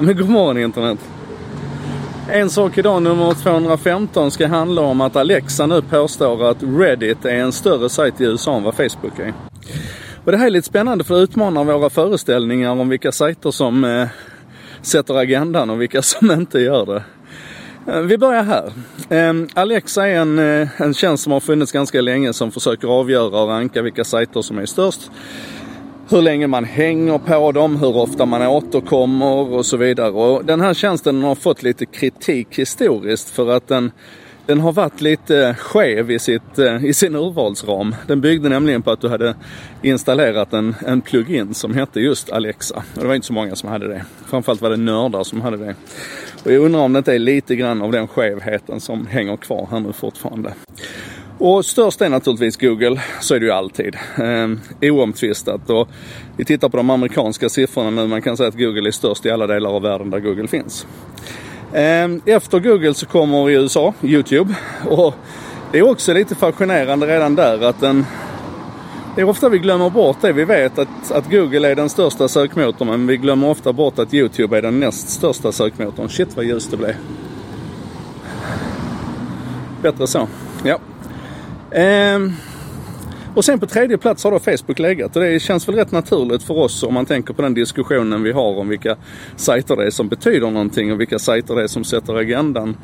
Men god morgon internet. En sak idag, nummer 215, ska handla om att Alexa nu påstår att Reddit är en större sajt i USA än vad Facebook är. Och det här är lite spännande för det utmanar våra föreställningar om vilka sajter som eh, sätter agendan och vilka som inte gör det. Eh, vi börjar här. Ehm, Alexa är en, eh, en tjänst som har funnits ganska länge som försöker avgöra och ranka vilka sajter som är störst hur länge man hänger på dem, hur ofta man återkommer och så vidare. Och den här tjänsten har fått lite kritik historiskt för att den, den har varit lite skev i, sitt, eh, i sin urvalsram. Den byggde nämligen på att du hade installerat en, en plugin som hette just Alexa. Och det var inte så många som hade det. Framförallt var det nördar som hade det. Och jag undrar om det inte är lite grann av den skevheten som hänger kvar här nu fortfarande. Och störst är naturligtvis Google, så är det ju alltid. Eh, oomtvistat. Och vi tittar på de amerikanska siffrorna nu, man kan säga att Google är störst i alla delar av världen där Google finns. Eh, efter Google så kommer i USA YouTube. Och det är också lite fascinerande redan där att den det är ofta vi glömmer bort det. Vi vet att, att Google är den största sökmotorn men vi glömmer ofta bort att YouTube är den näst största sökmotorn. Shit vad ljust det blev. Bättre så. Ja. Ehm, och sen på tredje plats har då Facebook legat och det känns väl rätt naturligt för oss om man tänker på den diskussionen vi har om vilka sajter det är som betyder någonting och vilka sajter det är som sätter agendan.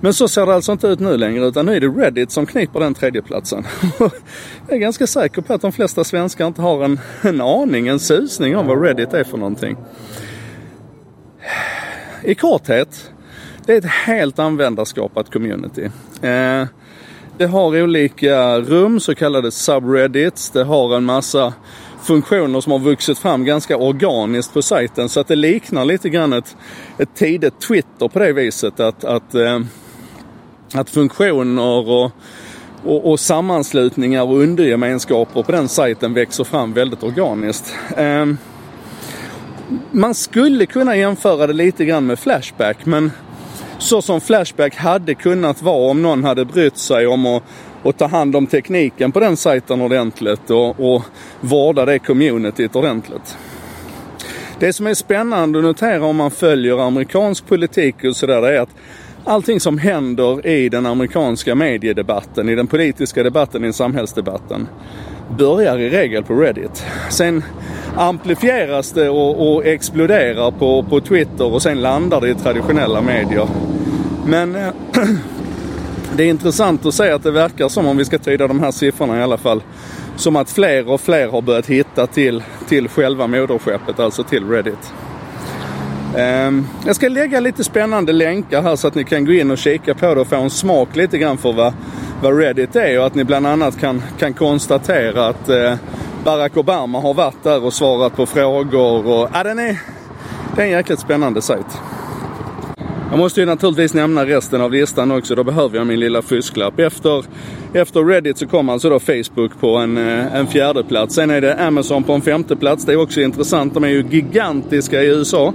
Men så ser det alltså inte ut nu längre utan nu är det Reddit som kniper den tredjeplatsen. Jag är ganska säker på att de flesta svenskar inte har en, en aning, en susning om vad Reddit är för någonting. I korthet, det är ett helt användarskapat community. Eh, det har olika rum, så kallade subreddits. Det har en massa funktioner som har vuxit fram ganska organiskt på sajten. Så att det liknar lite grann ett, ett tidigt Twitter på det viset. Att, att, eh, att funktioner och, och, och, sammanslutningar och undergemenskaper på den sajten växer fram väldigt organiskt. Eh, man skulle kunna jämföra det lite grann med Flashback men så som Flashback hade kunnat vara om någon hade brytt sig om att och ta hand om tekniken på den sajten ordentligt och, och vårda det communityt ordentligt. Det som är spännande att notera om man följer amerikansk politik och sådär är att allting som händer i den amerikanska mediedebatten, i den politiska debatten, i samhällsdebatten börjar i regel på Reddit. Sen amplifieras det och, och exploderar på, på Twitter och sen landar det i traditionella medier. Men eh, det är intressant att se att det verkar som, om vi ska tyda de här siffrorna i alla fall, som att fler och fler har börjat hitta till, till själva moderskeppet, alltså till Reddit. Um, jag ska lägga lite spännande länkar här så att ni kan gå in och kika på det och få en smak lite grann för vad, vad Reddit är och att ni bland annat kan, kan konstatera att eh, Barack Obama har varit där och svarat på frågor. Och, ja, den är, det är en jäkligt spännande sajt. Jag måste ju naturligtvis nämna resten av listan också. Då behöver jag min lilla fusklapp. Efter, efter Reddit så kommer alltså då Facebook på en, eh, en fjärde plats. Sen är det Amazon på en femte plats. Det är också intressant. De är ju gigantiska i USA.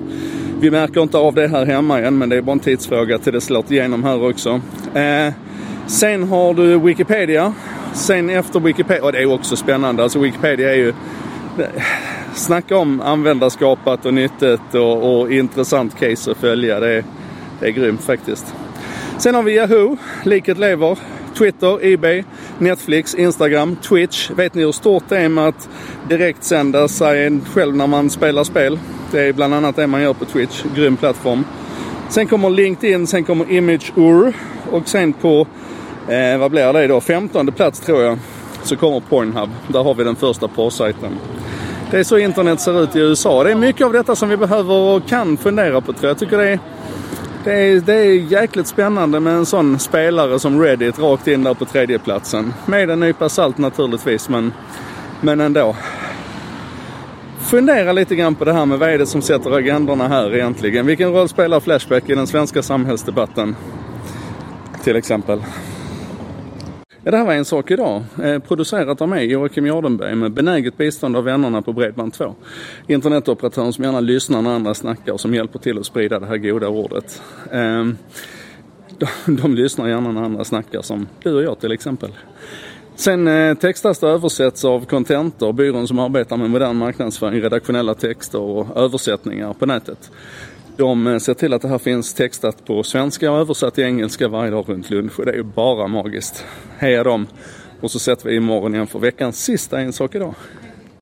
Vi märker inte av det här hemma än, men det är bara en tidsfråga till det slår igenom här också. Eh, sen har du Wikipedia. Sen efter Wikipedia, och det är också spännande, alltså Wikipedia är ju Snacka om användarskapat och nyttigt och, och intressant case att följa. Det är, det är grymt faktiskt. Sen har vi Yahoo, liket lever. Twitter, Ebay, Netflix, Instagram, Twitch. Vet ni hur stort det är med att direktsända sig själv när man spelar spel? Det är bland annat det man gör på Twitch. Grym plattform. Sen kommer LinkedIn, sen kommer ImageUr och sen på, eh, vad blir det då, 15 plats tror jag, så kommer Pornhub. Där har vi den första porrsajten. Det är så internet ser ut i USA. Det är mycket av detta som vi behöver och kan fundera på tror jag. Jag tycker det är det är, det är jäkligt spännande med en sån spelare som Reddit rakt in där på tredjeplatsen. Med en nypa salt naturligtvis, men, men ändå. Fundera lite grann på det här med vad är det som sätter agendorna här egentligen? Vilken roll spelar Flashback i den svenska samhällsdebatten? Till exempel. Ja, det här var En sak idag. Eh, producerat av mig, Joakim Jardenberg, med benäget bistånd av vännerna på Bredband2. Internetoperatören som gärna lyssnar när andra snackar och som hjälper till att sprida det här goda ordet. Eh, de, de lyssnar gärna när andra snackar, som du och jag till exempel. Sen eh, textas textas och översätts av Contentor, byrån som arbetar med modern marknadsföring, redaktionella texter och översättningar på nätet. De eh, ser till att det här finns textat på svenska och översatt till engelska varje dag runt lunch och det är ju bara magiskt. Heja dem! Och så sätter vi imorgon igen för veckans sista En sak idag.